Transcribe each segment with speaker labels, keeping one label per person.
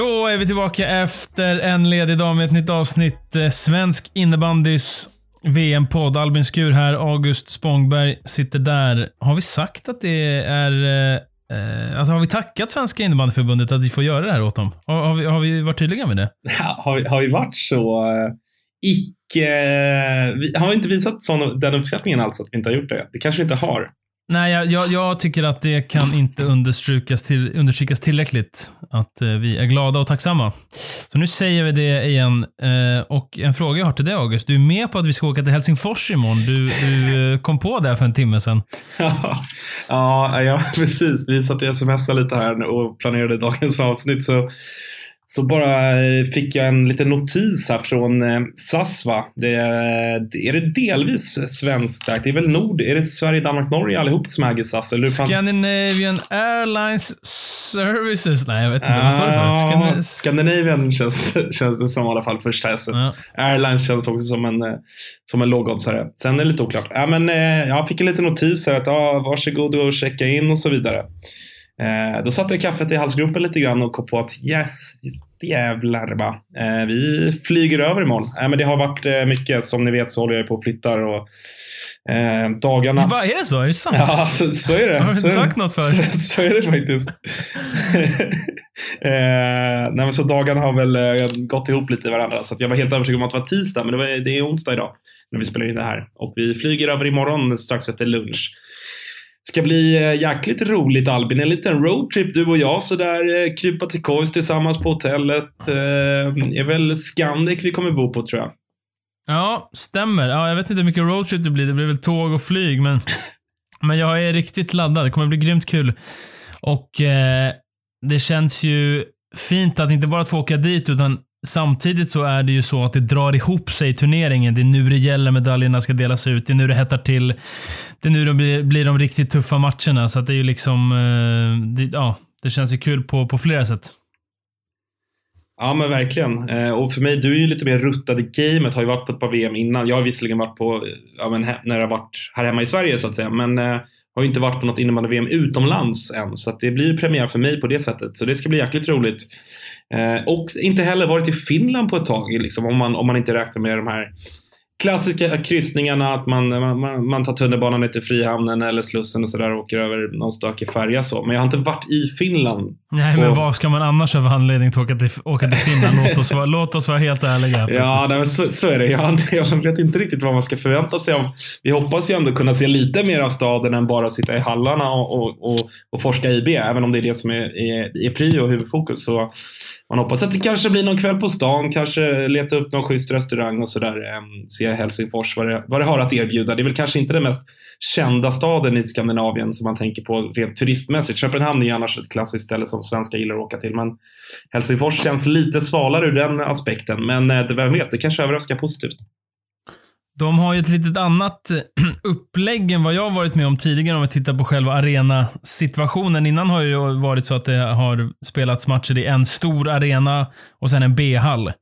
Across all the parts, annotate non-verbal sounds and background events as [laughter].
Speaker 1: Då är vi tillbaka efter en ledig dag med ett nytt avsnitt. Eh, svensk innebandys VM-podd. Albin Skur här, August Spångberg sitter där. Har vi sagt att det är... Eh, att har vi tackat Svenska innebandyförbundet att vi får göra det här åt dem? Har, har, vi, har vi varit tydliga med det? [laughs]
Speaker 2: Ja, har, vi, har vi varit så eh, icke... Vi, har vi inte visat sån, den uppskattningen alltså att vi inte har gjort det? Det kanske vi inte har.
Speaker 1: Nej, jag, jag, jag tycker att det kan inte understrykas, till, understrykas tillräckligt att eh, vi är glada och tacksamma. Så nu säger vi det igen. Eh, och en fråga jag har till dig August. Du är med på att vi ska åka till Helsingfors imorgon. Du, du eh, kom på det för en timme sedan. [laughs]
Speaker 2: ja, ja, precis. Vi satt och smsade lite här och planerade dagens avsnitt. Så så bara eh, fick jag en liten notis här från eh, SAS. Va? Det är, är det delvis svenskt där? Det är väl Nord? Är det Sverige, Danmark, Norge allihop som äger SAS? Eller
Speaker 1: Scandinavian Airlines Services? Nej, jag vet inte. Vad står det för?
Speaker 2: Scandin Scandinavian känns, [laughs] känns det som i alla fall första hästet. Ja. Airlines känns också som en, eh, som en lågoddsare. Sen är det lite oklart. Ja, men, jag fick en liten notis här att ja, varsågod och checka in och så vidare. Eh, då satte jag kaffet i halsgropen lite grann och kom på att yes, jävlar va. Eh, vi flyger över imorgon. Eh, men det har varit eh, mycket. Som ni vet så håller jag på och flyttar och eh, dagarna...
Speaker 1: Vad är det så? Är det sant?
Speaker 2: Ja, så, så är det.
Speaker 1: Har du inte sagt något för?
Speaker 2: Så, så, är det faktiskt. eh, nej, men så dagarna har väl eh, gått ihop lite i varandra. Så jag var helt övertygad om att det var tisdag, men det, var, det är onsdag idag när vi spelar in det här. Och vi flyger över imorgon strax efter lunch ska bli eh, jäkligt roligt Albin. En liten roadtrip du och jag sådär. Eh, krypa till kojs tillsammans på hotellet. Eh, är väl Scandic vi kommer bo på tror jag.
Speaker 1: Ja, stämmer. Ja, jag vet inte hur mycket roadtrip det blir. Det blir väl tåg och flyg, men, [laughs] men jag är riktigt laddad. Det kommer bli grymt kul. Och eh, det känns ju fint att inte bara få åka dit, utan Samtidigt så är det ju så att det drar ihop sig i turneringen. Det är nu det gäller, medaljerna ska delas ut. Det är nu det hettar till. Det är nu det blir, blir de riktigt tuffa matcherna. Så att det är ju liksom, eh, det, ja, det känns ju kul på, på flera sätt.
Speaker 2: Ja men verkligen. Eh, och för mig, du är ju lite mer ruttad i gamet, har ju varit på ett par VM innan. Jag har visserligen varit på, ja, men, när det har varit här hemma i Sverige så att säga. Men eh, har ju inte varit på något innebandy-VM utomlands än. Så att det blir premiär för mig på det sättet. Så det ska bli jäkligt roligt. Eh, och inte heller varit i Finland på ett tag, liksom, om, man, om man inte räknar med de här klassiska kryssningarna, att man, man, man tar tunnelbanan ner till Frihamnen eller Slussen och sådär och åker över någon stökig färja så. Men jag har inte varit i Finland.
Speaker 1: Nej, och... men vad ska man annars ha för anledning till att åka till, åka till Finland? låt, oss vara, låt oss vara helt ärliga.
Speaker 2: Ja, nej, så, så, är det. Jag, jag vet inte riktigt vad man ska förvänta sig av. Vi hoppas ju ändå kunna se lite mer av staden än bara sitta i hallarna och, och, och, och forska IB, även om det är det som är, är, är prio och huvudfokus. Så man hoppas att det kanske blir någon kväll på stan, kanske leta upp någon schysst restaurang och sådär. Ehm, se Helsingfors, vad det, vad det har att erbjuda. Det är väl kanske inte den mest kända staden i Skandinavien som man tänker på rent turistmässigt. Köpenhamn är ju annars ett klassiskt ställe som svenskar gillar att åka till. Men Helsingfors känns lite svalare ur den aspekten. Men eh, vem vet, det kanske överraskar positivt.
Speaker 1: De har ju ett litet annat eh, [clears throat] upplägg än vad jag varit med om tidigare om vi tittar på själva arenasituationen. Innan har det ju varit så att det har spelats matcher i en stor arena och sen en B-hall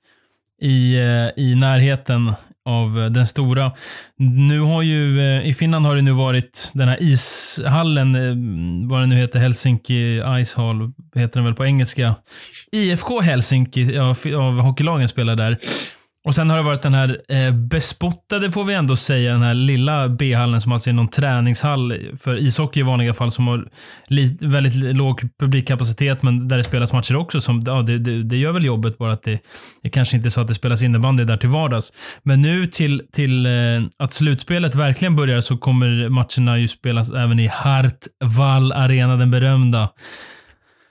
Speaker 1: i, eh, i närheten av eh, den stora. Nu har ju, i Finland har det nu varit den här ishallen, vad den nu heter, Helsinki Ice Hall, heter den väl på engelska. IFK Helsinki av, av hockeylagen spelar där. Och sen har det varit den här eh, bespottade, får vi ändå säga, den här lilla B-hallen som alltså är någon träningshall för ishockey i vanliga fall som har väldigt låg publikkapacitet men där det spelas matcher också. Som, ja, det, det, det gör väl jobbet bara att det, det kanske inte är så att det spelas innebandy där till vardags. Men nu till, till eh, att slutspelet verkligen börjar så kommer matcherna ju spelas även i Hartwall Arena, den berömda.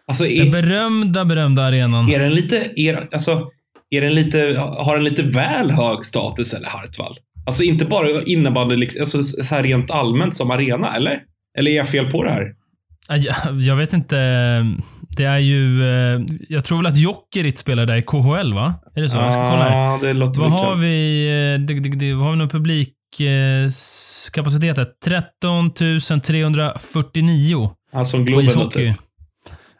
Speaker 1: Alltså är, den berömda, berömda arenan.
Speaker 2: Är den lite, är, alltså är den lite, har den lite väl hög status eller Hartwall? Alltså inte bara innebandy, liksom, alltså så här rent allmänt som arena, eller? Eller är jag fel på det här?
Speaker 1: Jag vet inte. Det är ju... Eh, jag tror väl att Jokerit spelar där i KHL, va? Är det så? Jag ska kolla här.
Speaker 2: Ja, det låter
Speaker 1: vad har, vi, eh, det, det, det, vad har vi någon publikkapacitet? 13 349.
Speaker 2: Alltså Globen typ.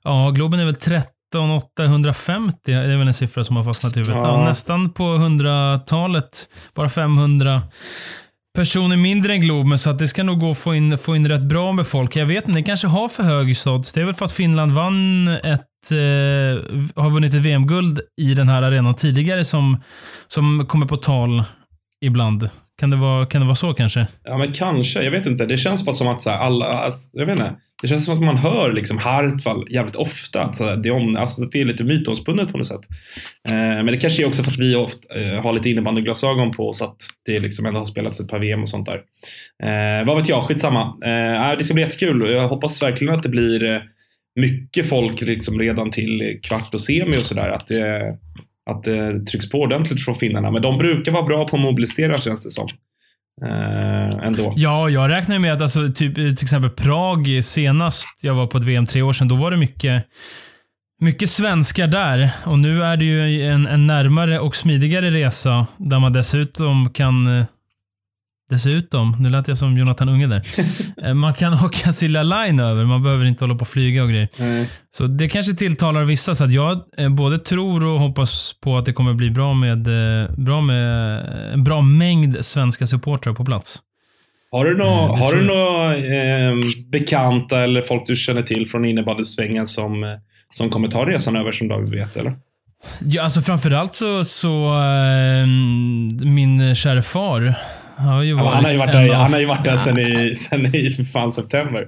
Speaker 1: Ja, Globen är väl 13 850 det är väl en siffra som har fastnat i huvudet. Ja. Nästan på 100-talet. Bara 500 personer mindre än Globen, så att det ska nog gå att få in, få in rätt bra med folk. Jag vet inte, det kanske har för hög status. Det är väl för att Finland vann ett, eh, har vunnit ett VM-guld i den här arenan tidigare som, som kommer på tal ibland. Kan det, vara, kan det vara så kanske?
Speaker 2: Ja, men kanske. Jag vet inte. Det känns bara som att så här, alla, alltså, jag vet inte. Det känns som att man hör liksom Hartwall jävligt ofta. Alltså, det, om, alltså, det är lite mytomspunnet på något sätt. Eh, men det kanske är också för att vi ofta eh, har lite innebandyglasögon på oss. att det liksom ändå har spelats ett par VM och sånt där. Eh, vad vet jag, skitsamma. Eh, det ska bli jättekul. Jag hoppas verkligen att det blir eh, mycket folk liksom redan till kvart och semi och sådär. Att det, att det trycks på ordentligt från finnarna. Men de brukar vara bra på att mobilisera känns det som. Eh, ändå.
Speaker 1: Ja, jag räknar med att alltså, typ, eh, till exempel Prag senast jag var på ett VM tre år sedan, då var det mycket mycket svenskar där och nu är det ju en, en närmare och smidigare resa där man dessutom kan eh, Dessutom, nu lät jag som Jonathan Unge där. [laughs] Eh, man kan åka Silja Line över, man behöver inte hålla på och flyga och grejer. Mm. Så det kanske tilltalar vissa, så att jag eh, både tror och hoppas på att det kommer bli bra med, eh, bra med en bra mängd svenska supportrar på plats.
Speaker 2: Har du några har du nå, eh, bekanta eller folk du känner till från innebandysvängen som, som kommer ta resan över som du vet, eller?
Speaker 1: Ja, alltså framförallt så, så äh, min kära far
Speaker 2: har han har ju varit där, han har ju varit där sen i, sen i fan september.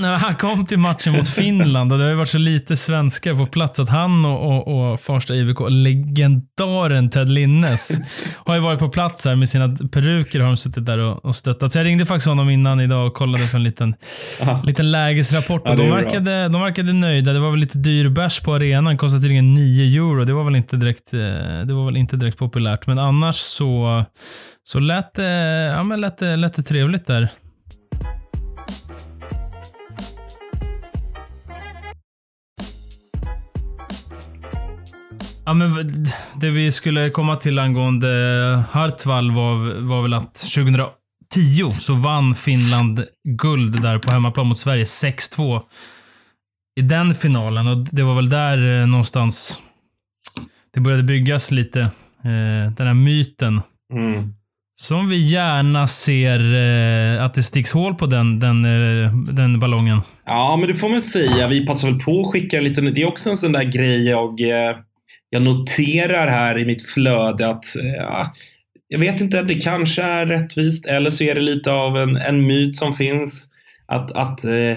Speaker 1: Nej, han kom till matchen mot Finland och det har ju varit så lite svenskar på plats att han och, och, och Farsta IBK, legendaren Ted Linnes, har ju varit på plats här med sina peruker har de suttit där och, och stöttat. Så jag ringde faktiskt honom innan idag och kollade för en liten, liten lägesrapport. Ja, de, verkade, de verkade nöjda. Det var väl lite dyr bärs på arenan. Kostade tydligen 9 euro. Det var väl inte direkt, eh, det var väl inte direkt populärt. Men annars så, så lät det, ja, men lät eh, lät det trevligt där. Ja, men det vi skulle komma till angående eh, Hartwall var, var väl att 2010 så vann Finland guld där på hemmaplan mot Sverige 6-2 i den finalen och det var väl där någonstans det började byggas lite. Den här myten. Mm. Som vi gärna ser eh, att det sticks hål på den, den, eh, den ballongen.
Speaker 2: Ja, men det får man säga. Vi passar väl på att skicka en liten... Det är också en sån där grej jag eh, jag noterar här i mitt flöde att eh, jag vet inte, det kanske är rättvist eller så är det lite av en, en myt som finns. Att, att eh,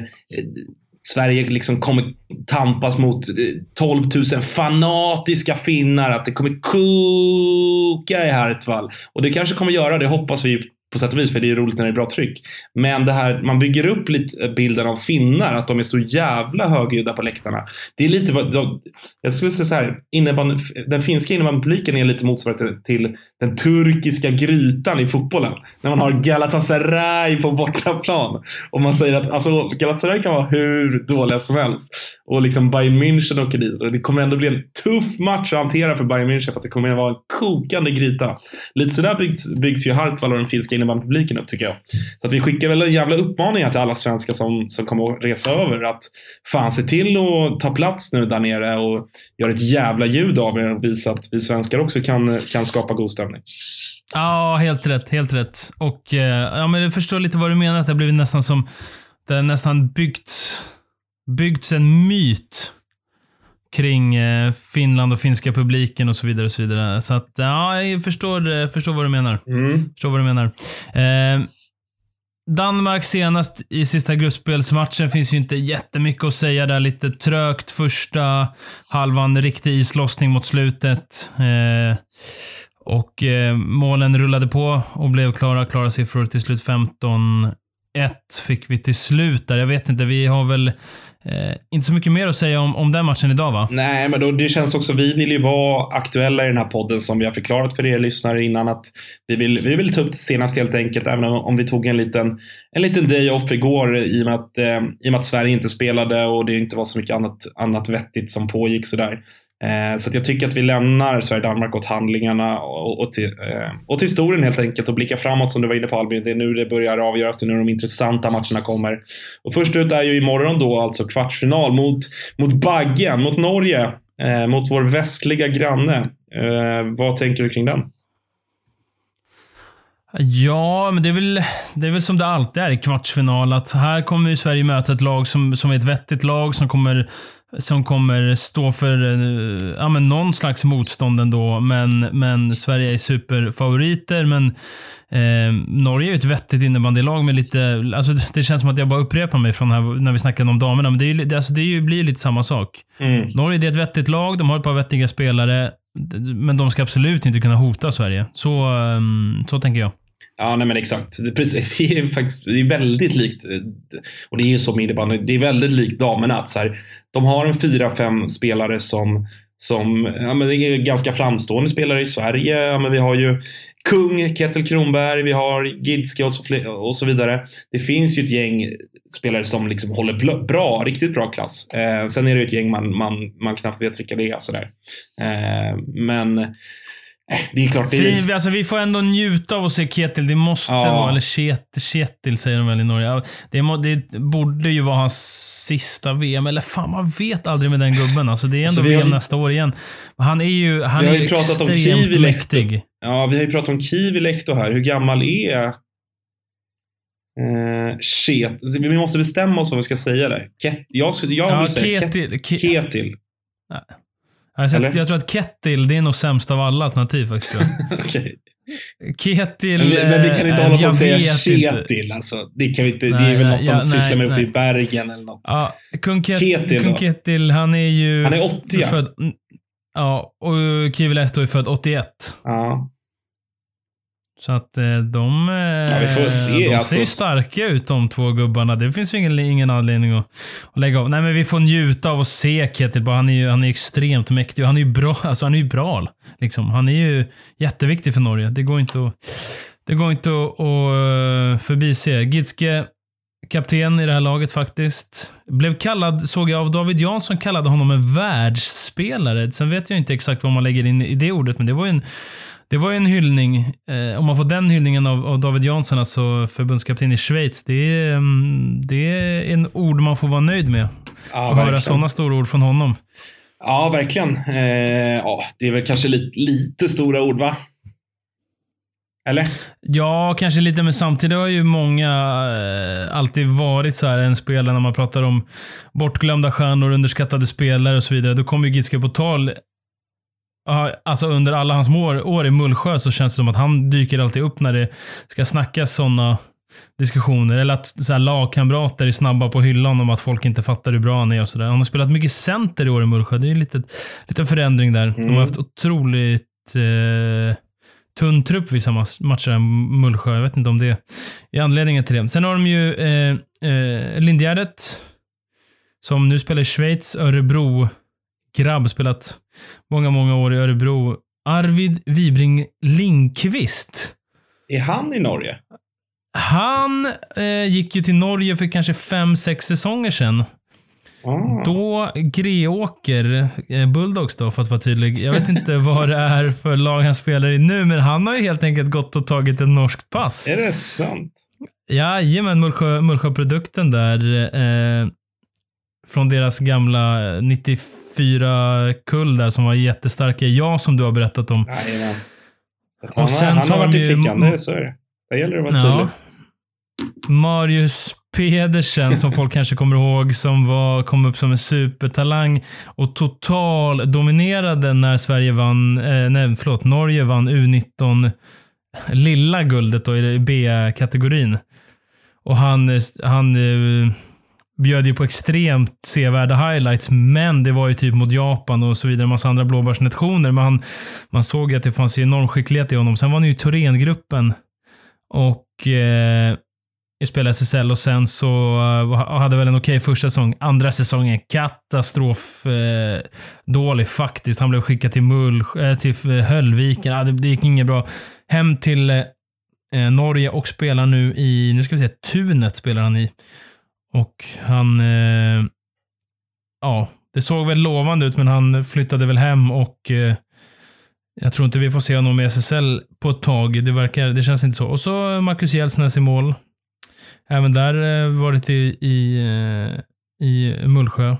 Speaker 2: Sverige liksom kommer tampas mot eh, 12 000 fanatiska finnar. Att det kommer koka i Hartwall. Och det kanske kommer göra det, hoppas vi på sätt och vis, för det är roligt när det är bra tryck. Men det här, man bygger upp lite bilden av finnar, att de är så jävla högljudda på läktarna. Det är lite vad, jag skulle säga så här, innebandy, den finska innebandypubliken är lite motsvarande till den turkiska grytan i fotbollen. När man har Galatasaray på bortaplan. Och man säger att alltså, Galatasaray kan vara hur dåliga som helst. Och liksom Bayern München åker dit. Och det kommer ändå bli en tuff match att hantera för Bayern München för att det kommer att vara en kokande gryta. Lite sådär byggs, byggs ju Hartwall och den finska innebandypubliken upp tycker jag. Så att vi skickar väl en jävla uppmaning till alla svenskar som, som kommer att resa över. Att fan se till att ta plats nu där nere och göra ett jävla ljud av er och visa att vi svenskar också kan, kan skapa god stämning.
Speaker 1: Ja, helt rätt. Helt rätt. Och eh, ja, men jag förstår lite vad du menar. Att det har blivit nästan som... Det har nästan byggts, byggts en myt kring eh, Finland och finska publiken och så vidare. och Så vidare. Så att, ja, jag förstår, eh, förstår vad du menar. Mm. Förstår vad du menar. Eh, Danmark senast i sista gruppspelsmatchen finns ju inte jättemycket att säga där. Lite trögt första halvan, riktig islossning mot slutet. Eh, och eh, målen rullade på och blev klara. Klara siffror till slut 15 1 fick vi till slut där. Jag vet inte, vi har väl eh, inte så mycket mer att säga om, om den matchen idag va?
Speaker 2: Nej, men då, det känns också, vi vill ju vara aktuella i den här podden som vi har förklarat för er lyssnare innan att vi vill, vi vill ta upp det senast helt enkelt, även om, om vi tog en liten, en liten day off igår i och, med att, eh, i och med att Sverige inte spelade och det inte var så mycket annat, annat vettigt som pågick sådär. Eh, så jag tycker att vi lämnar Sverige-Danmark åt handlingarna och, och, till, eh, och till historien helt enkelt och blickar framåt som du var inne på Albin. Det är nu det börjar avgöras, det är nu de intressanta matcherna kommer. Och först ut är ju imorgon då alltså kvartsfinal mot, mot Baggen, mot Norge, eh, mot vår västliga granne. Eh, vad tänker du kring den?
Speaker 1: Ja, men det är, väl, det är väl som det alltid är i kvartsfinal. Att här kommer ju Sverige möta ett lag som, som är ett vettigt lag som kommer, som kommer stå för eh, ja, men någon slags motstånd ändå. Men, men Sverige är superfavoriter. Men eh, Norge är ju ett vettigt innebandylag med lite... Alltså det känns som att jag bara upprepar mig från här, när vi snackade om damerna. Men det, är, det, alltså det är ju, blir lite samma sak.
Speaker 2: Mm.
Speaker 1: Norge det är ett vettigt lag. De har ett par vettiga spelare. Men de ska absolut inte kunna hota Sverige. Så, um, så tänker jag.
Speaker 2: Ja, nej men exakt. Det är, [laughs] det är faktiskt det är väldigt likt, eh, och det är ju så med innebandy, det är väldigt likt damerna. Att så här, de har en fyra, fem spelare som, som ja, men det är ganska framstående spelare i Sverige. Ja, men vi har ju Kung, Kettel Kronberg, vi har Gidske och så, och så vidare. Det finns ju ett gäng spelare som liksom håller bra, riktigt bra klass. Eh, sen är det ett gäng man, man, man knappt vet vilka det är. Sådär. Eh, men det är klart. Det är...
Speaker 1: Fin, alltså, vi får ändå njuta av att se Ketil. Det måste ja. vara, eller Ket, Ketil säger de väl i Norge. Det, må, det, borde ju vara hans sista VM. Eller fan, man vet aldrig med den gubben. Alltså, det är ändå alltså, VM ju, nästa år igen. Han är ju, han är ju extremt mäktig.
Speaker 2: Ja, vi har ju pratat om Kivilehto här. Hur gammal är eh, Ket, Vi måste bestämma oss vad vi ska säga där. Ket, jag, jag vill ja, säga Ketil. Ket, Ketil.
Speaker 1: Alltså, jag, jag tror att Kettil, det är nog sämst av alla alternativ faktiskt. [laughs] okay. Ketil...
Speaker 2: Men, men, vi kan inte hålla på och säga Ketil. Alltså. Det, kan vi inte, nej, det är väl något ja, de sysslar med uppe i Bergen eller något.
Speaker 1: Ja, kung, Ket, Ketil, kung Ketil, han är ju...
Speaker 2: Han är 80
Speaker 1: född, Ja, och Kiviletto är född 81.
Speaker 2: Ja.
Speaker 1: Så att eh, de, eh, ja, se, de alltså. ser starka ut de två gubbarna. Det finns ju ingen, ingen anledning att, att lägga av. Nej, men vi får njuta av att se Ketil. Han är ju han är extremt mäktig och han är ju bra. [laughs] Alltså, han är ju bra. Liksom. Han är ju jätteviktig för Norge. Det går inte att, det går inte att, att eh, förbise. Gitske, kapten i det här laget faktiskt. Blev kallad, såg jag av David Jansson, kallade honom en världsspelare. Sen vet jag inte exakt vad man lägger in i det ordet, men det var ju en det var ju en hyllning. Eh, om man får den hyllningen av, av, David Jansson, alltså förbundskapten i Schweiz. Det är, um, det är en ord man får vara nöjd med. Ja, att höra sådana stora ord från honom.
Speaker 2: Ja, verkligen. Eh, ja, det är väl kanske lite, lite stora ord, va? Eller?
Speaker 1: Ja, kanske lite, men samtidigt har ju många eh, alltid varit så här en spelare när man pratar om bortglömda stjärnor, underskattade spelare och så vidare. Då kommer ju Gitske på tal alltså under alla hans år, år i Mullsjö så känns det som att han dyker alltid upp när det ska snackas sådana diskussioner. Eller att så här, lagkamrater är snabba på hyllan om att folk inte fattar hur bra han är och sådär. Han har spelat mycket center i år i Mullsjö. Det är en liten, liten förändring där. Mm. De har mm. haft otroligt eh, tunn trupp vissa matcher i Mullsjö. Jag vet inte om det är anledningen till det. Sen har de ju eh, eh, Lindgärdet som nu spelar i Schweiz, Örebro grabb, spelat många, många år i Örebro. Arvid Wibring Linkvist.
Speaker 2: Är han i Norge?
Speaker 1: Han eh, gick ju till Norge för kanske fem, sex säsonger sedan. Ah. Då Greåker, eh, Bulldogs då för att vara tydlig. Jag vet inte [laughs] vad det är för lag han spelar i nu, men han har ju helt enkelt gått och tagit ett norskt pass.
Speaker 2: Är det sant?
Speaker 1: Jajamän, Mullsjö, Mullsjöprodukten där. Eh, från deras gamla 94 kull där som var jättestarka. Ja, som du har berättat om.
Speaker 2: Jajamän. Och sen han, han har varit i fickan, det, så är det. Där gäller det att vara ja. tydlig.
Speaker 1: Marius Pedersen, som folk [laughs] kanske kommer ihåg, som var, kom upp som en supertalang och total dominerade när Sverige vann, eh, nej förlåt, Norge vann U19 lilla guldet då i B-kategorin. Och han, han eh, bjöd ju på extremt sevärda highlights, men det var ju typ mot Japan och så vidare, en massa andra blåbärsnationer. Men han, man såg ju att det fanns enorm skicklighet i honom. Sen var han ju i Thorengruppen och eh, spelade SSL och sen så uh, hade väl en okej okay första säsong. Andra säsongen katastrof eh, dålig faktiskt. Han blev skickad till Mull, eh, till eh, Höllviken. Ah, det, det gick inget bra. Hem till eh, Norge och spelar nu i, nu ska vi se, Tunet spelar han i. Och han... Eh, ja, det såg väl lovande ut, men han flyttade väl hem och eh, jag tror inte vi får se honom i SSL på ett tag. Det, verkar, det känns inte så. Och så Marcus Jeltsnäs i mål. Även där eh, varit i, i, eh, i Mullsjö.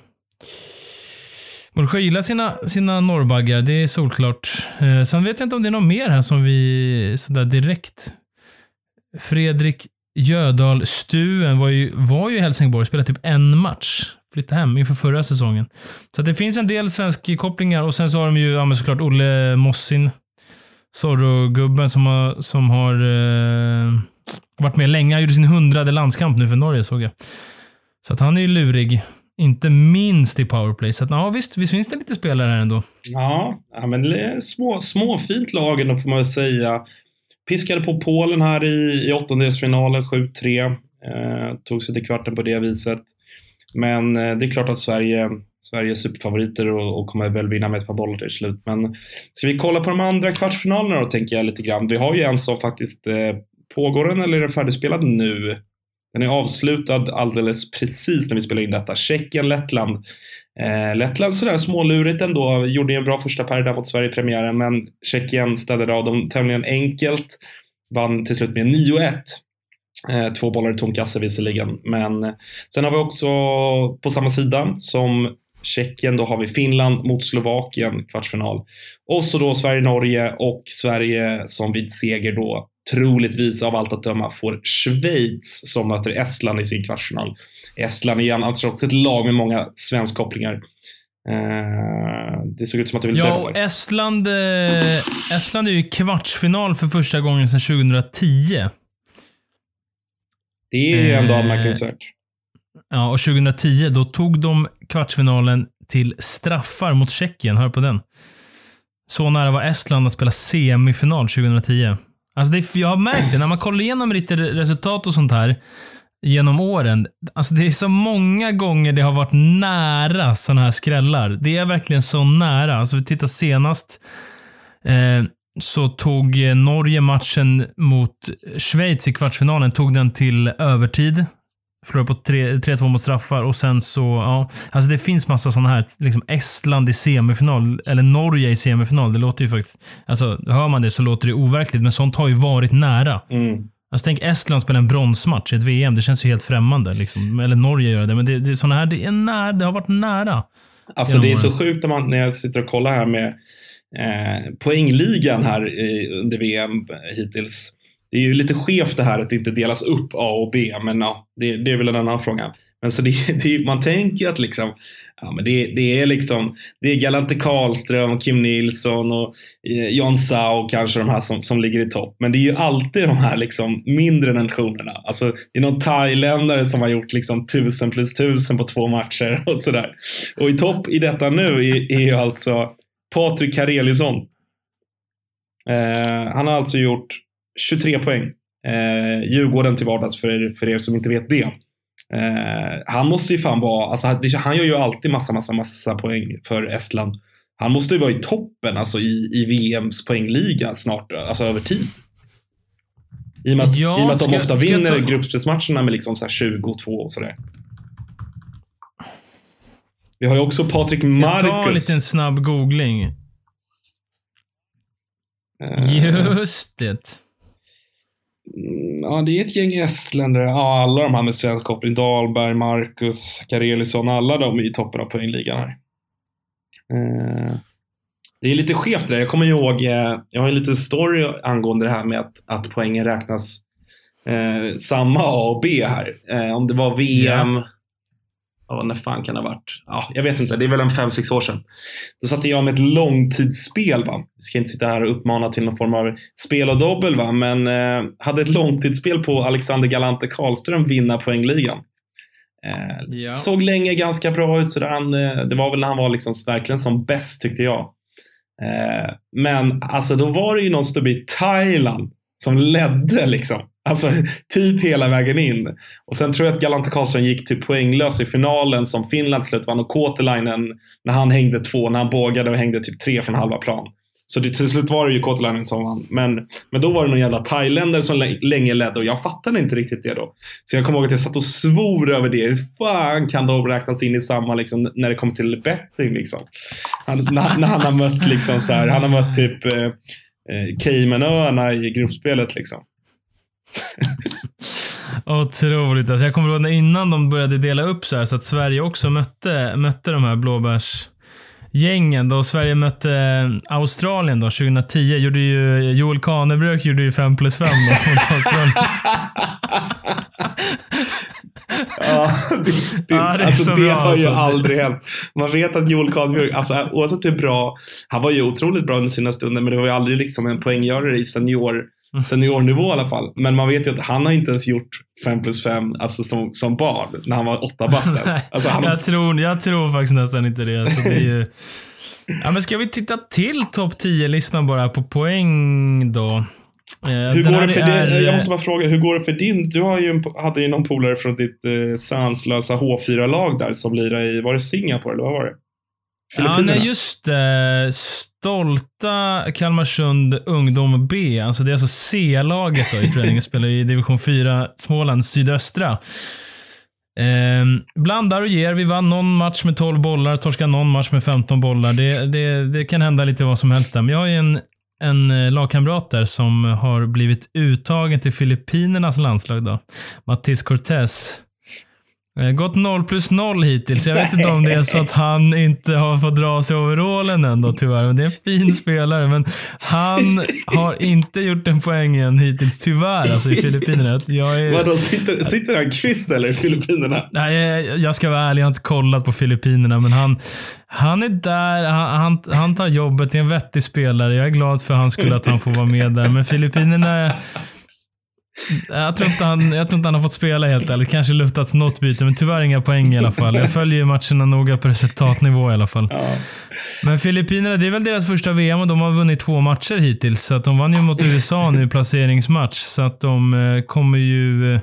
Speaker 1: Mullsjö gillar sina, sina norrbaggar, det är solklart. Eh, sen vet jag inte om det är något mer här som vi sådär direkt Fredrik Jödahl Stuen var ju, var ju i Helsingborg, spelade typ en match. Flyttade hem inför förra säsongen. Så det finns en del svenska kopplingar och sen så har de ju ja, såklart Olle Mossin, Zorro-gubben som har, som har eh, varit med länge. Han gjorde sin hundrade landskamp nu för Norge såg jag. Så att han är ju lurig. Inte minst i powerplay. Så att, ja, visst, visst finns det lite spelare här ändå.
Speaker 2: Ja, men små, småfint lag ändå får man väl säga. Piskade på Polen här i, i åttondelsfinalen, 7-3. Eh, tog sig till kvarten på det viset. Men eh, det är klart att Sverige, Sverige är superfavoriter och, och kommer väl vinna med ett par bollar till slut. Men ska vi kolla på de andra kvartsfinalerna då, tänker jag lite grann. Vi har ju en som faktiskt eh, pågår den eller är den färdigspelad nu? Den är avslutad alldeles precis när vi spelar in detta. Tjeckien, Lettland. Eh, Lettland sådär smålurigt ändå. Gjorde en bra första pärr där mot Sverige i premiären, men Tjeckien städade av dem tämligen enkelt. Vann till slut med 9-1. Eh, två bollar i tom kasse visserligen, men eh, sen har vi också på samma sida som Tjeckien, då har vi Finland mot Slovakien kvartsfinal. Och så då Sverige-Norge och Sverige som vid seger då troligtvis av allt att döma får Schweiz som möter Estland i sin kvartsfinal. Estland är annars också ett lag med många svenskkopplingar. Uh, det såg ut som att du ville
Speaker 1: ja,
Speaker 2: säga
Speaker 1: något. Estland, eh, Estland är ju kvartsfinal för första gången sedan 2010.
Speaker 2: Det är ju ändå anmärkningsvärt.
Speaker 1: Ja, och 2010 då tog de kvartsfinalen till straffar mot Tjeckien. Hör på den. Så nära var Estland att spela semifinal 2010. Alltså det, jag har märkt det, när man kollar igenom lite resultat och sånt här genom åren. Alltså det är så många gånger det har varit nära sådana här skrällar. Det är verkligen så nära. Alltså vi tittar senast eh, så tog eh, Norge matchen mot Schweiz i kvartsfinalen, tog den till övertid. Förlorade på 3-2 mot straffar och sen så, ja. Alltså det finns massa sådana här, liksom Estland i semifinal, eller Norge i semifinal. Det låter ju faktiskt, alltså hör man det så låter det overkligt, men sånt har ju varit nära.
Speaker 2: Mm.
Speaker 1: Alltså tänk Estland spela en bronsmatch i ett VM. Det känns ju helt främmande. Liksom. Eller Norge gör det, men det, det, såna här, det är nära, det har varit nära.
Speaker 2: Alltså det är så sjukt när, man, när jag sitter och kollar här med eh, poängligan här under VM hittills det är ju lite skevt det här att det inte delas upp A och B, men ja, det, det är väl en annan fråga. Men så det, [laughs] det, man tänker att liksom, ja, men det, det är liksom, det är Galante Karlström, Kim Nilsson och eh, Jan Sao kanske de här som, som ligger i topp. Men det är ju alltid de här liksom mindre nationerna. Alltså, det är någon thailändare som har gjort liksom tusen plus tusen på två matcher och sådär. Och i topp i detta nu är, är ju alltså Patrik Kareliusson. Eh, han har alltså gjort 23 poäng. Eh, Djurgården till vardags för, för er som inte vet det. Eh, han måste ju fan vara, alltså han gör ju alltid massa, massa, massa poäng för Estland. Han måste ju vara i toppen alltså i, i VMs poängliga snart, alltså över tid. I och med att, ja, i med att de ofta vinner ta... gruppspelsmatcherna med liksom så 22 och sådär. Vi har ju också Patrik Marcus. Jag tar
Speaker 1: en liten snabb googling. Uh... Just det.
Speaker 2: Ja, det är ett gäng estländare. Ja, alla de här med svensk koppling. Dahlberg, Marcus, Karelisson. Alla de är i toppen av poängligan här. Eh, det är lite skevt det där. Jag kommer ihåg, eh, jag har en liten story angående det här med att, att poängen räknas eh, samma A och B här. Eh, om det var VM, yeah ja, när fan kan det ha varit? Ja, jag vet inte, det är väl en 5-6 år sedan. Då satte jag med ett långtidsspel. Va? Vi ska inte sitta här och uppmana till någon form av spel och dobbel, va? men eh, hade ett långtidsspel på Alexander Galante Karlström vinna poängligan. Eh, ja. Såg länge ganska bra ut. Sådär. Han, eh, det var väl när han var liksom verkligen som bäst tyckte jag. Eh, men alltså då var det ju någon snubbe i Thailand som ledde liksom. Alltså typ hela vägen in. Och sen tror jag att Galante Karlsson gick typ poänglös i finalen som Finland slut vann och Kotelainen när han hängde två, när han bågade och hängde typ tre från halva plan. Så det, till slut var det ju Kotelainen som vann. Men, men då var det någon jävla thailändare som länge ledde och jag fattade inte riktigt det då. Så jag kommer ihåg att jag satt och svor över det. Hur fan kan de räknas in i samma liksom, när det kommer till betting liksom? Han, när, när, han har mött liksom så här, han har mött typ eh, eh Caymanöarna i gruppspelet liksom.
Speaker 1: Otroligt. Alltså jag kommer ihåg innan de började dela upp så här så att Sverige också mötte, mötte de här blåbärs gängen då Sverige mötte eh, Australien då 2010 gjorde ju Joel Kanebrök gjorde ju 5 plus 5 då mot [laughs] Australien.
Speaker 2: Ja, det, det,
Speaker 1: Ja, det
Speaker 2: alltså,
Speaker 1: så
Speaker 2: det har ju
Speaker 1: alltså.
Speaker 2: aldrig hänt. Man vet att Joel Kahnbjörk, alltså, oavsett hur bra, han var ju otroligt bra under sina stunder, men det var ju aldrig liksom en poänggörare i senior. Seniornivå i alla fall. Men man vet ju att han har inte ens gjort 5 plus 5 alltså, som, som barn, när han var åtta bast [laughs] ens. Alltså, han,
Speaker 1: jag, tror, jag tror faktiskt nästan inte det. Så det är ju... ja, men ska vi titta till topp 10-listan bara på poäng då? Eh,
Speaker 2: hur går det för
Speaker 1: är-
Speaker 2: din, jag måste bara fråga, hur går det för din? Du har ju en, hade ju någon polare från ditt eh, sanslösa H4-lag där som lirade i, var det Singapore eller vad var det?
Speaker 1: Ja, nej, just det. Stolta Kalmarsund Ungdom B. Alltså det är alltså C-laget då i föreningen. Spelar i division 4 Småland sydöstra. Ehm, blandar och ger. Vi vann någon match med 12 bollar, torskade någon match med 15 bollar. Det, det, det kan hända lite vad som helst där. Men jag har ju en, en eh, lagkamrat där som har blivit uttagen till Filippinernas landslag. då. Mattis Cortez. Eh, Gått 0 plus 0 hittills. Jag vet inte om det är så att han inte har fått dra sig overallen än då tyvärr. Men det är en fin [laughs] spelare. Men han har inte gjort en poäng än hittills tyvärr. Alltså i Filippinerna. Jag är,
Speaker 2: Vadå, sitter, sitter han kvist eller i Filippinerna?
Speaker 1: Nej, jag, jag ska vara ärlig, jag har inte kollat på Filippinerna, men han, han är där, han, han, han tar jobbet, det är en vettig spelare. Jag är glad för hans skull att han får vara med där. Men Filippinerna, jag tror, inte han, jag tror inte han har fått spela helt ärligt. Kanske luftats något byte, men tyvärr inga poäng i alla fall. Jag följer ju matcherna noga på resultatnivå i alla fall.
Speaker 2: Ja.
Speaker 1: Men Filippinerna, det är väl deras första VM och de har vunnit två matcher hittills. Så att de vann ju mot USA nu i placeringsmatch. Så att de eh, kommer ju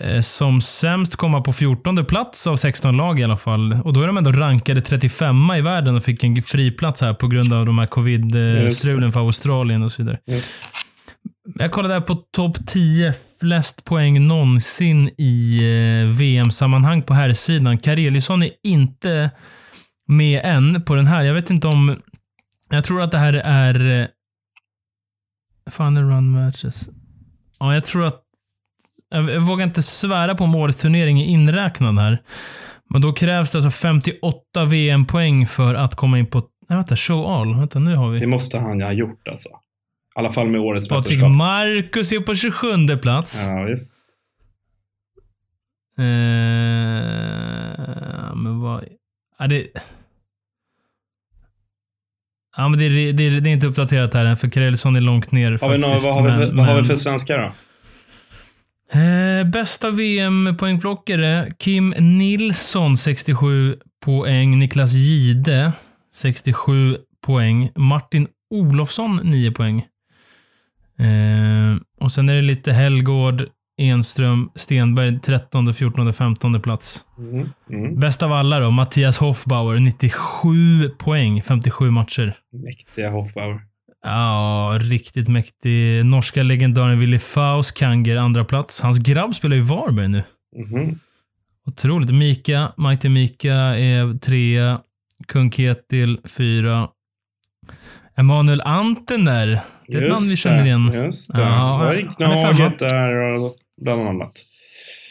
Speaker 1: eh, som sämst komma på 14 plats av 16 lag i alla fall. Och då är de ändå rankade 35 i världen och fick en friplats här på grund av de här covid-strulen för Australien och så vidare.
Speaker 2: Just.
Speaker 1: Jag kollade där på topp 10 flest poäng någonsin i eh, VM-sammanhang på här sidan. Kareliusson är inte med än på den här. Jag vet inte om... Jag tror att det här är... eh, Fan, är run matches. Ja, jag tror att... Jag jag vågar inte svära på om årets turnering är inräknad här. Men då krävs det alltså 58 VM-poäng för att komma in på... Nej, vänta. Show all. Vänta, nu har vi...
Speaker 2: Det måste han ju ha gjort alltså. I alla fall med årets
Speaker 1: Patrik
Speaker 2: mästerskap.
Speaker 1: Marcus är på 27 plats.
Speaker 2: Ja, visst.
Speaker 1: Eh, men vad... Ja, det... Ja, men det, är, det, är, det är inte uppdaterat här än, för Karelsson är långt ner
Speaker 2: Har
Speaker 1: faktiskt.
Speaker 2: vad, har vi, för-
Speaker 1: men-
Speaker 2: vad har vi
Speaker 1: men-
Speaker 2: för svenskar då?
Speaker 1: Eh, bästa VM-poängplockare. Kim Nilsson 67 poäng. Niklas Gide 67 poäng. Martin Olofsson 9 poäng. Eh, och sen är det lite Hellgård, Enström, Stenberg 13, 14, 15 plats.
Speaker 2: Mm. Mm.
Speaker 1: Bäst av alla då, Mattias Hoffbauer 97 poäng, 57 matcher.
Speaker 2: Mäktiga Hofbauer.
Speaker 1: Ja, riktigt mäktig. Norska legendaren Willy Fauskanger, andra plats. Hans grabb spelar i Varberg nu.
Speaker 2: Mhm.
Speaker 1: Otroligt. Mika, Mighty Mika är trea. Kung Ketil fyra. Emanuel Antener. Det är ett namn vi känner igen.
Speaker 2: Just det.
Speaker 1: Ja.
Speaker 2: Gnaget där och bland annat.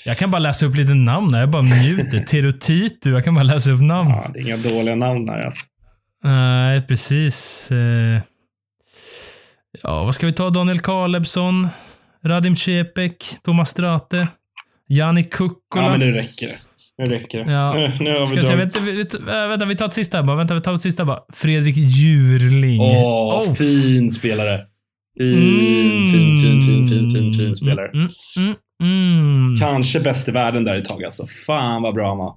Speaker 1: Jag kan bara läsa upp lite namn här. Jag bara njuter. [laughs] Terotitu. Jag kan bara läsa upp namn.
Speaker 2: Ja, det är inga dåliga namn där alltså.
Speaker 1: Nej, precis. Eh, Ja, vad ska vi ta? Daniel Kalebsson, Radim Cepek, Thomas Strate, Jani Kukkola.
Speaker 2: Ja, men nu räcker det. Nu räcker det.
Speaker 1: Ja.
Speaker 2: Nu, har
Speaker 1: Ska
Speaker 2: vi
Speaker 1: se,
Speaker 2: dragit.
Speaker 1: vänta, äh, vänta, vi tar ett sista bara. Vänta, vi tar ett sista bara. Fredrik Djurling.
Speaker 2: Åh,
Speaker 1: Oh.
Speaker 2: fin spelare. Fin, fin, fin, fin, fin, fin, fin spelare.
Speaker 1: Mm, mm, mm.
Speaker 2: Kanske bäst i världen där ett tag alltså. Fan vad bra han var.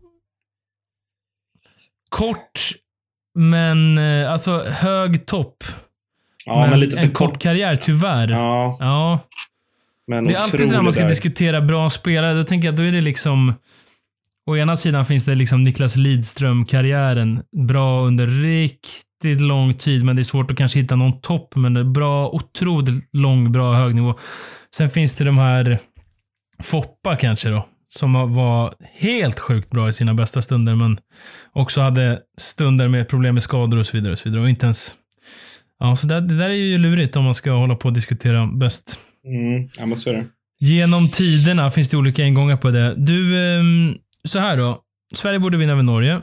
Speaker 1: Kort, men eh, alltså hög topp.
Speaker 2: Ja,
Speaker 1: men
Speaker 2: men, lite
Speaker 1: en kort karriär, tyvärr. Ja.
Speaker 2: Ja, men
Speaker 1: Det är alltid så när man ska
Speaker 2: där.
Speaker 1: diskutera bra spelare. Då tänker jag att då är det liksom... Å ena sidan finns det liksom Niklas Lidström-karriären. Bra under riktigt lång tid, men det är svårt att kanske hitta någon topp. Men det är bra, otroligt lång, bra, hög nivå. Sen finns det de här Foppa kanske då. Som var helt sjukt bra i sina bästa stunder, men också hade stunder med problem med skador och så vidare. Och, så vidare. och inte ens... Ja, så det, det där är ju lurigt om man ska hålla på och diskutera bäst
Speaker 2: Mm, ja, men så är det.
Speaker 1: Genom tiderna finns det olika ingångar på det. Du, ehm, så här då. Sverige borde vinna över Norge.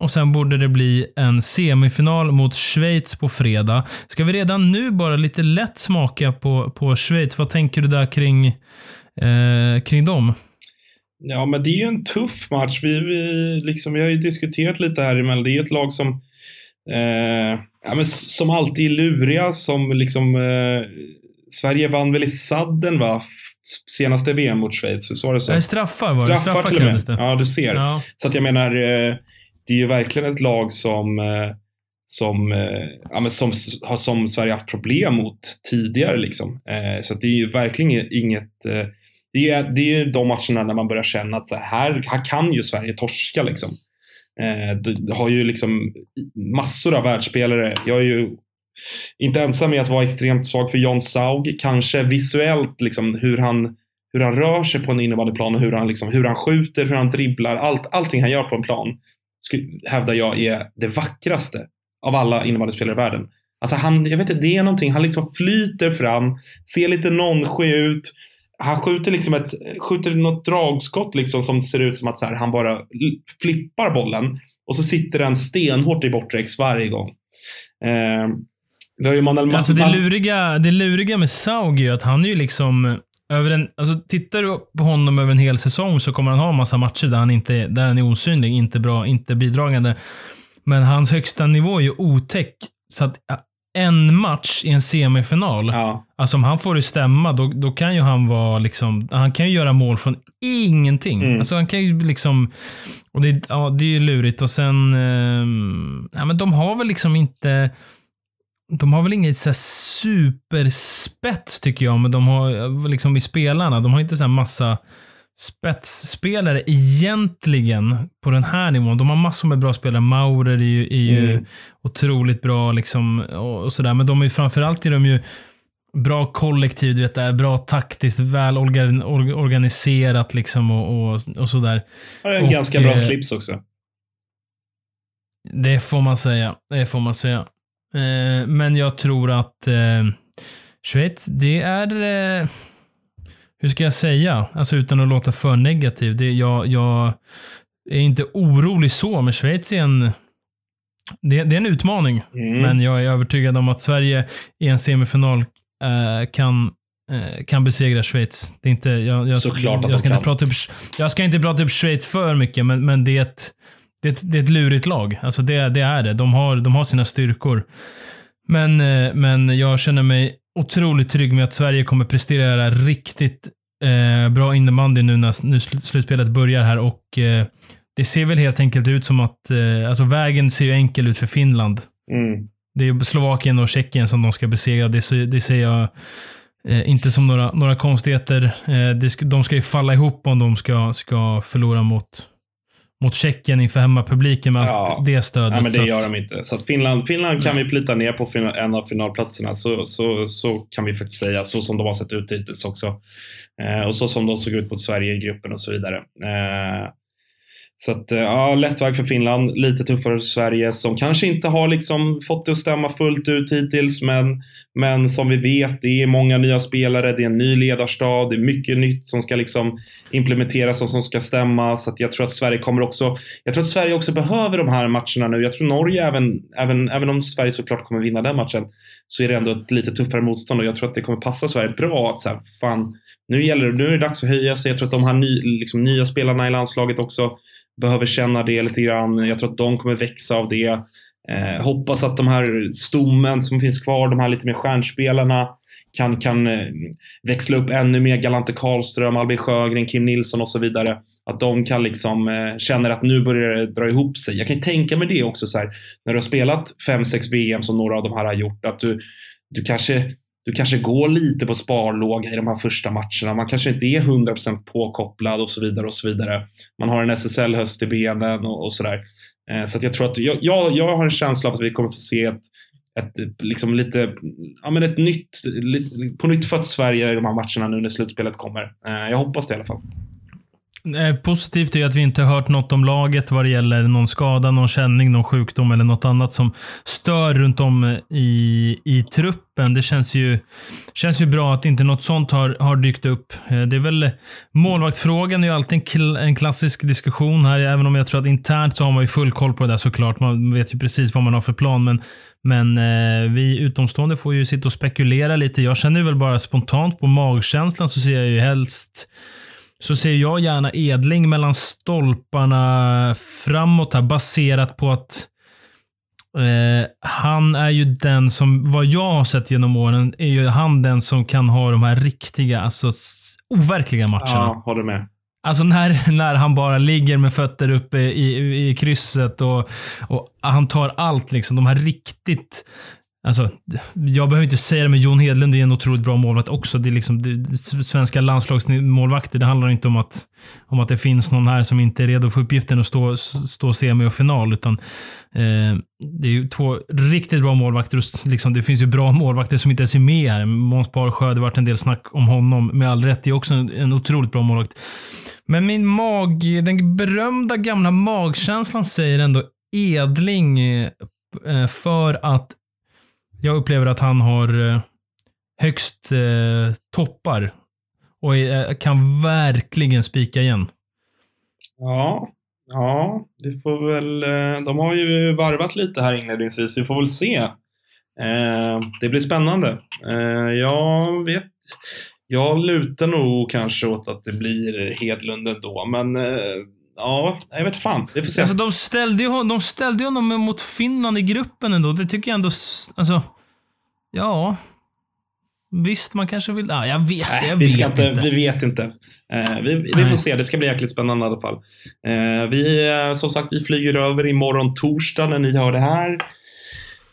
Speaker 1: och sen borde det bli en semifinal mot Schweiz på fredag. Ska vi redan nu bara lite lätt smaka på, på Schweiz? Vad tänker du där kring, eh, kring dem?
Speaker 2: Ja, men det är ju en tuff match. Vi, vi, liksom, vi har ju diskuterat lite här emellan. Det är ett lag som, eh, ja, men som alltid är luriga. Som liksom, eh, Sverige vann väl i sadden va? Senaste VM mot Schweiz. Så var det så?
Speaker 1: Nej, straffar var
Speaker 2: det.
Speaker 1: Straffar,
Speaker 2: till och med. Det. Ja, du ser. Ja. Så att jag menar, eh, det är ju verkligen ett lag som eh, som, eh, ja, men som, som Sverige haft problem mot tidigare. Liksom. Så det är ju verkligen inget det är, det är de matcherna när man börjar känna att så här, här kan ju Sverige torska. Liksom. Eh, har ju liksom massor av världsspelare. Jag är ju inte ensam med att vara extremt svag för John Saug. Kanske visuellt liksom, hur, han, hur han rör sig på en innebandyplan och hur han, liksom, hur han skjuter, hur han dribblar. Allt, allting han gör på en plan hävdar jag är det vackraste av alla innebandyspelare i världen. Alltså han, jag vet inte, det är någonting, han liksom flyter fram, ser lite nonchig ut, han skjuter liksom ett, skjuter något dragskott liksom som ser ut som att så här, han bara flippar bollen och så sitter den stenhårt i bortre varje gång. Eh,
Speaker 1: vi har ju Manuel alltså det luriga, det luriga med Saug är ju att han är ju liksom över en, alltså tittar du på honom över en hel säsong så kommer han ha en massa matcher där han, inte, där han är osynlig, inte bra, inte bidragande. Men hans högsta nivå är ju otäck. Så att en match i en semifinal. Ja. Alltså om han får det stämma, då, då kan ju han vara liksom, han kan ju göra mål från ingenting. Mm. Alltså han kan ju liksom, och det, ja, det är ju lurigt. Och sen, eh, ja, men de har väl liksom inte, de har väl inget så superspets tycker jag, men de har liksom i spelarna, de har inte så massa spetsspelare egentligen på den här nivån. De har massor med bra spelare. Maurer är ju, är ju mm. otroligt bra liksom och, och sådär. Men de är framförallt är de ju bra kollektiv, du vet, är bra taktiskt, väl organiserat liksom och, och, och sådär.
Speaker 2: Har en och, ganska bra eh, slips också.
Speaker 1: Det får man säga. Det får man säga. Eh, men jag tror att eh, Schweiz, det är eh, hur ska jag säga? Alltså utan att låta för negativ. Det, jag, jag är inte orolig så, men Schweiz är en det, det är en utmaning, mm. men jag är övertygad om att Sverige i en semifinal eh, kan, eh, kan besegra Schweiz. Det är inte, jag, jag,
Speaker 2: Såklart
Speaker 1: jag, jag ska inte prata upp, Jag ska inte prata upp Schweiz för mycket, men, men det, är ett, det, är ett, det är ett lurigt lag. Alltså det, det är det. De har, de har sina styrkor. Men, eh, men jag känner mig otroligt trygg med att Sverige kommer prestera riktigt eh, bra innebandy nu när nu slutspelet börjar här och eh, det ser väl helt enkelt ut som att eh, alltså vägen ser ju enkel ut för Finland. Mm. Det är Slovakien och Tjeckien som de ska besegra. Det, det ser jag eh, inte som några, några konstigheter. Eh, det, de ska ju falla ihop om de ska, ska förlora mot mot Tjeckien inför hemmapubliken med ja. det stödet.
Speaker 2: Ja, men det gör de inte. Så att Finland, Finland kan vi plita ner på en av finalplatserna. Så, så, så kan vi faktiskt säga. Så som de har sett ut hittills också. Eh, och så som de såg ut mot Sverige i gruppen och så vidare. Eh, så att, eh, ja, lätt väg för Finland. Lite tuffare för Sverige som kanske inte har liksom fått det att stämma fullt ut hittills. Men, men som vi vet, det är många nya spelare, det är en ny ledarstad, det är mycket nytt som ska liksom implementeras och som ska stämma. Så att jag tror att Sverige kommer också, jag tror att Sverige också behöver de här matcherna nu. Jag tror Norge, även, även, även om Sverige såklart kommer vinna den matchen, så är det ändå ett lite tuffare motstånd och jag tror att det kommer passa Sverige bra att så här, fan, nu, gäller det, nu är det dags att höja sig. Jag tror att de här ny, liksom, nya spelarna i landslaget också behöver känna det lite grann. Jag tror att de kommer växa av det. Eh, hoppas att de här stommen som finns kvar, de här lite mer stjärnspelarna, kan, kan eh, växla upp ännu mer. Galante Karlström, Albin Sjögren, Kim Nilsson och så vidare. Att de kan liksom eh, känna att nu börjar det dra ihop sig. Jag kan tänka mig det också så här, när du har spelat 5-6 VM som några av de här har gjort. Att du, du kanske du kanske går lite på sparlåga i de här första matcherna. Man kanske inte är 100% påkopplad och så vidare och så vidare. Man har en SSL-höst i benen och, och sådär. Eh, så jag tror att jag, jag, jag, har en känsla av att vi kommer få se ett, ett, liksom lite, ja, men ett nytt, på nytt fött Sverige i de här matcherna nu när slutspelet kommer. Eh, jag hoppas det i alla fall.
Speaker 1: Eh, positivt är att vi inte hört något om laget vad det gäller någon skada, någon känning, någon sjukdom eller något annat som stör runt om i, i truppen. Det känns ju, känns ju bra att inte något sånt har, har dykt upp. Eh, det är väl målvaktsfrågan är ju alltid en, kl en klassisk diskussion här, även om jag tror att internt så har man ju full koll på det där såklart. Man vet ju precis vad man har för plan, men men eh, vi utomstående får ju sitta och spekulera lite. Jag känner väl bara spontant på magkänslan så ser jag ju helst så ser jag gärna Edling mellan stolparna framåt här baserat på att eh, han är ju den som, vad jag har sett genom åren, är ju han den som kan ha de här riktiga, alltså overkliga matcherna.
Speaker 2: Ja, håller med.
Speaker 1: Alltså när, när han bara ligger med fötter uppe i, i krysset och, och han tar allt. liksom. De här riktigt Alltså, jag behöver inte säga det, men Jon Hedlund är en otroligt bra målvakt också. Det är liksom det, svenska landslagsmålvakter. Det handlar inte om att, om att det finns någon här som inte är redo för uppgiften att stå, stå semi och final. Utan, eh, det är ju två riktigt bra målvakter. Och liksom, det finns ju bra målvakter som inte ens är med här. Måns Barsjö, det har varit en del snack om honom. Med all rätt, det är också en, en otroligt bra målvakt. Men min mag, den berömda gamla magkänslan säger ändå Edling eh, för att jag upplever att han har eh, högst eh, toppar och är, kan verkligen spika igen.
Speaker 2: Ja, ja, det får väl. De har ju varvat lite här inledningsvis. Vi får väl se. Eh, det blir spännande. Eh, jag vet. Jag lutar nog kanske åt att det blir Hedlund ändå, men eh, ja, jag vet fan. Vi får se.
Speaker 1: Alltså, de, ställde ju, de ställde honom mot Finland i gruppen ändå. Det tycker jag ändå... Alltså, ja. Visst, man kanske vill... Ja, jag vet, Nej, jag
Speaker 2: vi
Speaker 1: vet
Speaker 2: inte,
Speaker 1: inte.
Speaker 2: Vi vet inte. Eh, vi, vi får se. Det ska bli jäkligt spännande i alla fall. Eh, vi, eh, som sagt, vi flyger över imorgon torsdag när ni hör det här.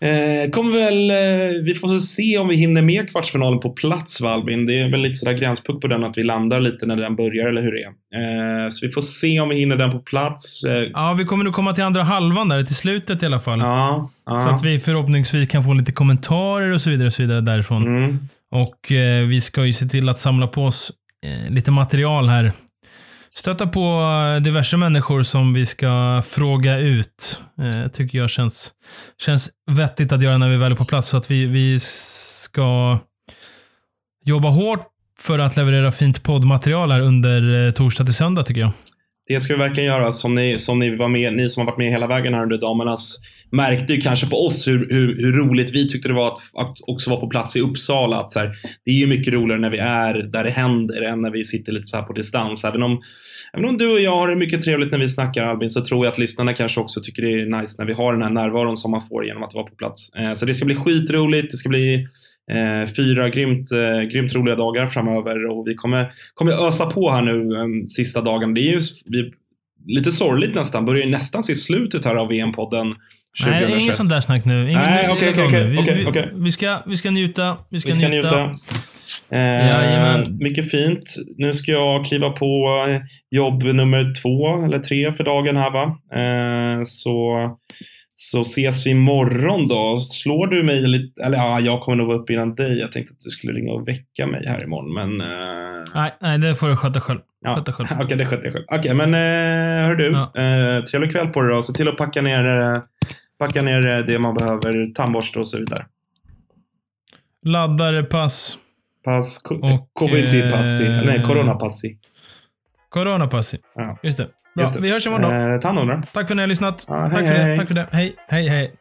Speaker 2: Eh, kommer väl, eh, vi får se om vi hinner med kvartsfinalen på plats va Albin? Det är väl lite sådär gränspunkt på den att vi landar lite när den börjar eller hur det är. Eh, så vi får se om vi hinner den på plats. Eh,
Speaker 1: Ja, vi kommer nog komma till andra halvan där, till slutet i alla fall.
Speaker 2: ja, ja.
Speaker 1: Så att vi förhoppningsvis kan få lite kommentarer och så vidare, och så vidare därifrån.
Speaker 2: Mm.
Speaker 1: Och eh, vi ska ju se till att samla på oss eh, lite material här. Stöta på eh, diverse människor som vi ska fråga ut. Eh, tycker jag känns, känns vettigt att göra när vi väl är på plats. Så att vi, vi ska jobba hårt för att leverera fint poddmaterial här under eh, torsdag till söndag tycker jag.
Speaker 2: Det ska vi verkligen göra. Som ni, som ni var med, ni som har varit med hela vägen här under damernas märkte ju kanske på oss hur, hur, hur roligt vi tyckte det var att, att också vara på plats i Uppsala. Att så här, det är ju mycket roligare när vi är där det händer än när vi sitter lite så här på distans. Även om, även om du och jag har det mycket trevligt när vi snackar Albin så tror jag att lyssnarna kanske också tycker det är nice när vi har den här närvaron som man får genom att vara på plats. Eh, så det ska bli skitroligt. Det ska bli Eh, fyra grymt, eh, grymt roliga dagar framöver och vi kommer, kommer ösa på här nu eh, sista dagen. Det är ju vi, lite sorgligt nästan. Börjar ju nästan se slutet här av VM-podden.
Speaker 1: Nej, inget sånt där snack nu. Ingen,
Speaker 2: Nej, okej,
Speaker 1: av
Speaker 2: okej.
Speaker 1: Vi-
Speaker 2: okej,
Speaker 1: vi-. Vi ska, vi ska njuta. Vi ska,
Speaker 2: Vi ska
Speaker 1: njuta.
Speaker 2: njuta. Eh, mycket fint. Nu ska jag kliva på jobb nummer två eller tre för dagen här va. Eh, så, så ses vi imorgon då. Slår du mig lite, eller ja, jag kommer nog vara uppe innan dig. Jag tänkte att du skulle ringa och väcka mig här imorgon men eh,
Speaker 1: Nej, nej, det får du sköta själv.
Speaker 2: Ja,
Speaker 1: Sköta själv. [laughs]
Speaker 2: Okej, det sköter jag själv. Okej, men eh, hör du.
Speaker 1: Ja.
Speaker 2: Eh, trevlig kväll på dig då. Se till att packa ner, eh, packa ner eh, det man behöver. Tandborste och så vidare.
Speaker 1: Laddare, pass,
Speaker 2: Pass, ko-
Speaker 1: Och,
Speaker 2: covid-passi.
Speaker 1: eh,
Speaker 2: nej, coronapassi.
Speaker 1: coronapassi.
Speaker 2: Ja.
Speaker 1: Just det. Bra,
Speaker 2: Just det.
Speaker 1: vi hörs imorgon då.
Speaker 2: Eh, ta hand om dig.
Speaker 1: Tack för att ni har lyssnat.
Speaker 2: Ja, hej,
Speaker 1: tack, för
Speaker 2: hej.
Speaker 1: det. tack för det. Hej, hej, hej.